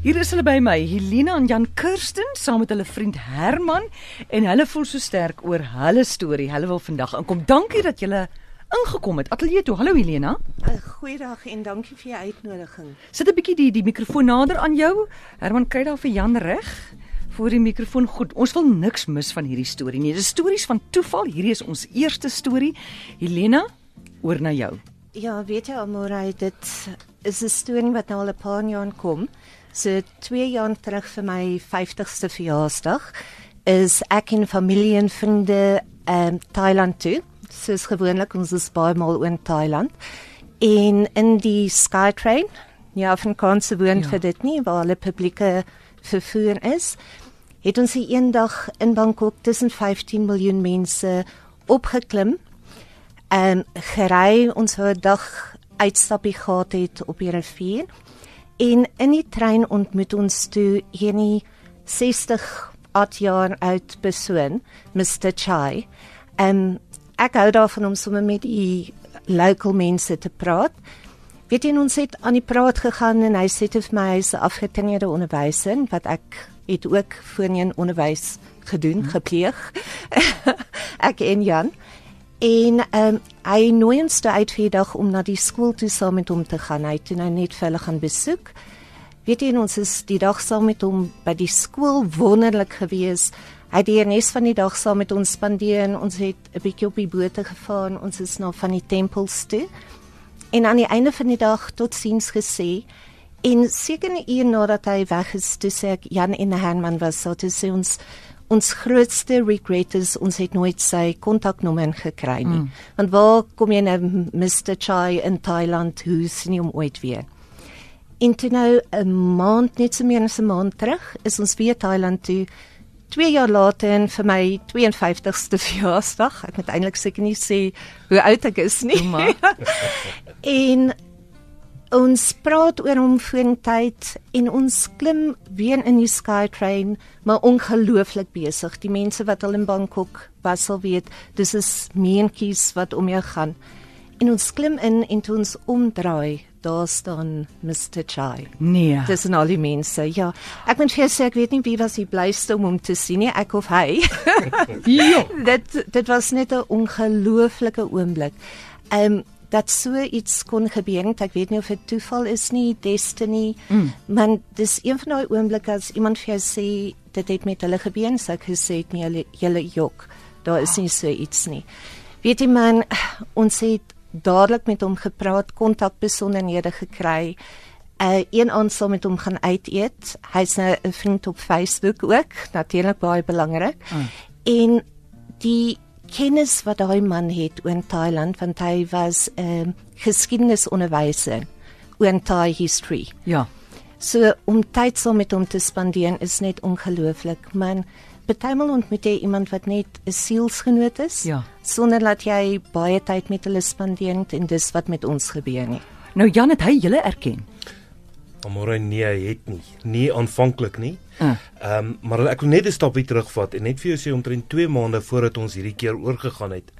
Hier is hulle by my, Helena en Jan Kirsten saam met hulle vriend Herman en hulle voel so sterk oor hulle storie. Hulle wil vandag inkom. Dankie dat julle ingekom het. Ateljee toe. Hallo Helena. Goeiedag en dankie vir jou uitnodiging. Sit 'n bietjie die die mikrofoon nader aan jou. Herman kry daar vir Jan reg voor die mikrofoon. Goed. Ons wil niks mis van hierdie storie nie. Dis stories van toeval. Hierdie is ons eerste storie. Helena, oor na jou. Ja, weet jy Amore, dit is 'n storie wat nou al 'n paar jaar kom. So 2 jaar terug vir my 50ste verjaarsdag is ek en familie en vriende in um, Thailand toe. Soos gewoonlik ons is baie maal in Thailand. En in die Skytrain, ja, van Kaapse woon ja. vir dit nie waar alle publieke vervoer is. Het ons die een dag in Bangkok tussen 15 miljoen mense opgeklim. En gery ons het 'n dag uitstappie gehad het op die rivier. En in die trein ontmoet ons toe hierdie 60 oud jaar oud persoon, Mr Chai. En ek hou daarvan om sommer met die local mense te praat. Weet jy ons het aan die praat gegaan en hy sê vir my hy's 'n afgetrede onderwyser wat ek het ook voorheen onderwys gedoen, hmm. gepleeg. ek en Jan. En ehm um, hy nooi ons toe uit vir die dag om na die skool toe saam met hom te gaan. Hy het nou net vir hulle gaan besoek. Weet jy ons is die dag saam met hom by die skool wonderlik gewees. Hy het die res van die dag saam met ons spandeer en ons het 'n bietjie op die bote gevaar. Ons is nou van die tempels toe. En aan die einde van die dag totsiens gesê. En seker 'n uur nadat hy weg is, toe sê ek Jan en Herman was so te sê ons ons grootste regret is ons het nooit sy kontaknommer gekry nie. Mm. Want waar kom jy nou Mr Chai in Thailand hoe sien jy hom ooit weer? En toe nou 'n maand net so meer as 'n maand terug is ons weer Thailand toe. 2 jaar later en vir my 52ste verjaarsdag. Ek moet eintlik seker nie sê hoe oud ek is nie. en ons praat oor hom vir tyd en ons klim weer in die Skytrain, maar ongelooflik besig. Die mense wat al in Bangkok was sal weet, dis is meentjies wat om jou gaan. En ons klim in en toe ons omdraai, daar staan Mr Chai. Nee. Dis en al die mense. Ja. Ek moet vir sê ek weet nie wie was die blyste om hom te sien nie, ek of hy. ja. Dit dit was net 'n ongelooflike oomblik. Ehm um, dat so iets kon gebeur het. Ek weet nie of dit toeval is nie, destiny, mm. maar dis een van daai oomblikke as iemand vir jou sê dit het met hulle gebeur, sê ek gesê het nie hulle julle jok. Daar is nie so iets nie. Weet jy man, ons het dadelik met hom gepraat, kontak besonderhede gekry. Uh een aand sou met hom gaan uit eet. Hy's nou 'n vriend op Facebook ook, natuurlik baie belangrik. Mm. En die kennis wat daai man het oor Thailand want hy was 'n uh, ehm, geskiedenisonderwyser oor Thai history. Ja. So om tyd saam met hom te spandeer is net ongelooflik. Man, betuimel ontmoet jy iemand wat net 'n sielsgenoot is ja. sonder dat jy baie tyd met hulle spandeer en dis wat met ons gebeur nie. Nou Jan het hy julle erken. Amore nee, het nie. Nie aanvanklik nie. Ah. Ehm um, maar ek wil net 'n stapie terugvat en net vir jou sê omtrent 2 maande voordat ons hierdie keer oorgegaan het,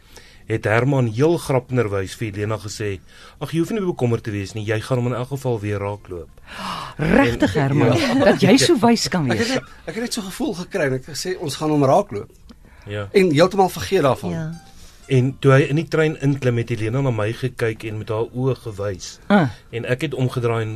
het Herman heel grapnerwys vir Helena gesê: "Ag, jy hoef nie bekommerd te wees nie. Jy gaan hom in elk geval weer raakloop." Regtig Herman, ja. dat jy so wys kan wees. Ek het ek het net so gevoel gekry en ek gesê ons gaan hom raakloop. Ja. En heeltemal vergeet daarvan. Ja. En toe hy in die trein inklim het Helena na my gekyk en met haar oë gewys. Ah. En ek het omgedraai en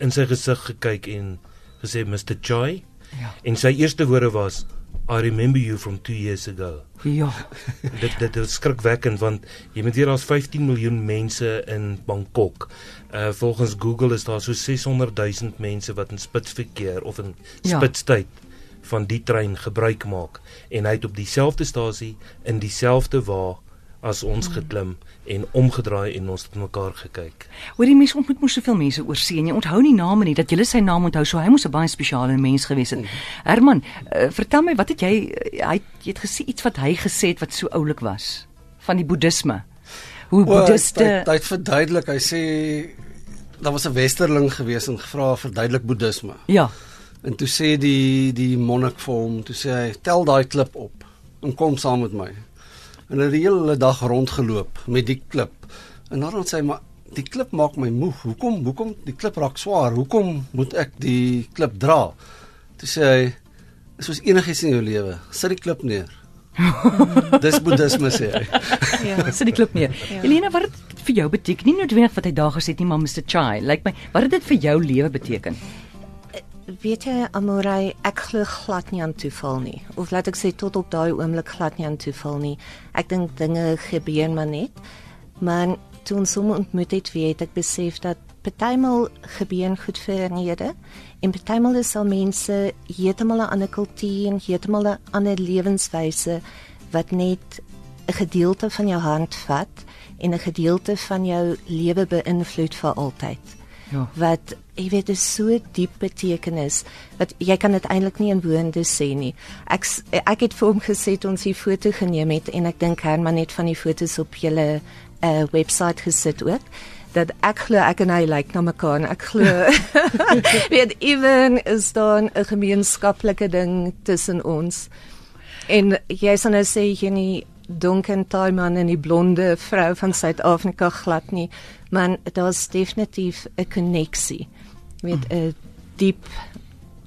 in sy gesig gekyk en gesê Mr. Choi. Ja. En sy eerste woorde was I remember you from 2 years ago. Ja. dit dit is skrikwekkend want jy moet hier daar's 15 miljoen mense in Bangkok. Uh volgens Google is daar so 600 000 mense wat in spitsverkeer of in ja. spitstyd van die trein gebruik maak en hy het op dieselfde stasie in dieselfde wa as ons hmm. geklim en omgedraai en ons het mekaar gekyk. Hoor die mense ontmoet mos soveel mense oor see en jy onthou nie name nie dat jy sy naam onthou so hy moes 'n baie spesiale mens gewees het. Hmm. Herman, uh, vertel my wat het jy hy jy het gesê iets wat hy gesê het wat so oulik was van die boeddhisme. Hoe boeddhiste Hy het verduidelik, hy sê daar was 'n westerling gewees en gevra verduidelik boeddhisme. Ja. En toe sê die die monnik vir hom, toe sê hy tel daai klip op en kom saam met my en hulle het die hele dag rondgeloop met die klip. En dan sê hy maar die klip maak my moeg. Hoekom? Hoekom die klip raak swaar? Hoekom moet ek die klip dra?" Toe sê hy, "Soos enigiets in jou lewe, sit die klip neer." Dis boeddhisme sê hy. Ja, sit die klip neer. Ja. Elena, wat het dit vir jou beteken? Nie noodwendig wat hy daar gesê het nie, maar Mr Chai, lyk like my, wat het dit vir jou lewe beteken? Weet jy Amorai, ek glo glad nie aan toeval nie. Of laat ek sê tot op daai oomblik glad nie aan toeval nie. Ek dink dinge gebeur maar net. Maar toe ons hom ontmoet het, weet ek besef dat partymal gebeur goed vir rede en partymal is al mense heeltemal 'n ander kultuur en heeltemal 'n ander lewenswyse wat net 'n gedeelte van jou hand vat en 'n gedeelte van jou lewe beïnvloed vir altyd. Ja. Wat jy weet is so diep betekenis dat jy kan dit eintlik nie in woorde sê nie. Ek ek het vir hom gesê ons hier foto geneem het en ek dink Herman het van die fotos op julle uh, webwerf gesit ook dat ek glo ek en hy lyk like na mekaar en ek glo weet ewen is dan 'n gemeenskaplike ding tussen ons. En jy sal nou sê jy donker taai man en die blonde vrou van Suid-Afrika glad nie, maar daar's definitief 'n koneksie met 'n diep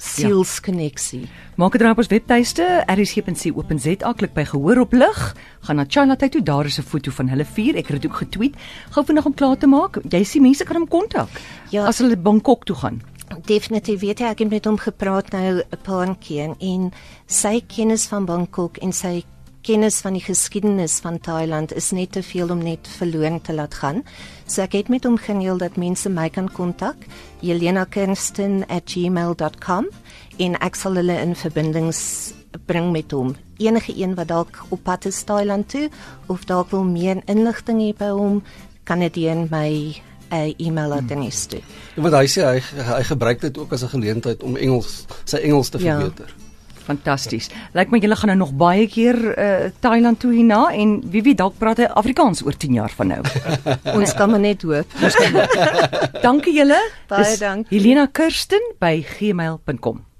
sielskonneksie. Ja. Maak dit op ons webtuiste rsg.co.za klik by gehoor op lig, gaan na Chinatown toe, daar is 'n foto van hulle vier. Ek het dit ook getweet. Gou vinnig om klaar te maak. Jy sien mense kan hom kontak. Ja. As hulle Bangkok toe gaan. Definitief weet ek, ek het met hom gepraat nou 'n paar keer en sy kennis van Bangkok en sy kennis van die geskiedenis van Thailand is net te veel om net verloren te laat gaan. So ek het met hom geneem dat mense my kan kontak, jelena.kirsten@gmail.com en ek sal hulle in verbindings bring met hom. Enige een wat dalk op pad is Thailand toe of dalk wil meer inligting hê by hom, kan dit in my 'n eh, e-mail adres toe. Hmm. Wat hy sê hy hy gebruik dit ook as 'n geleentheid om Engels sy Engels te ja. verbeter. Ja. Fantasties. Lyk my julle gaan nou nog baie keer uh Thailand toe hierna en wie weet dalk praat hy Afrikaans oor 10 jaar van nou. Ons kan maar net hoop. Dankie julle. Baie dankie. Helena Kirsten by gmail.com.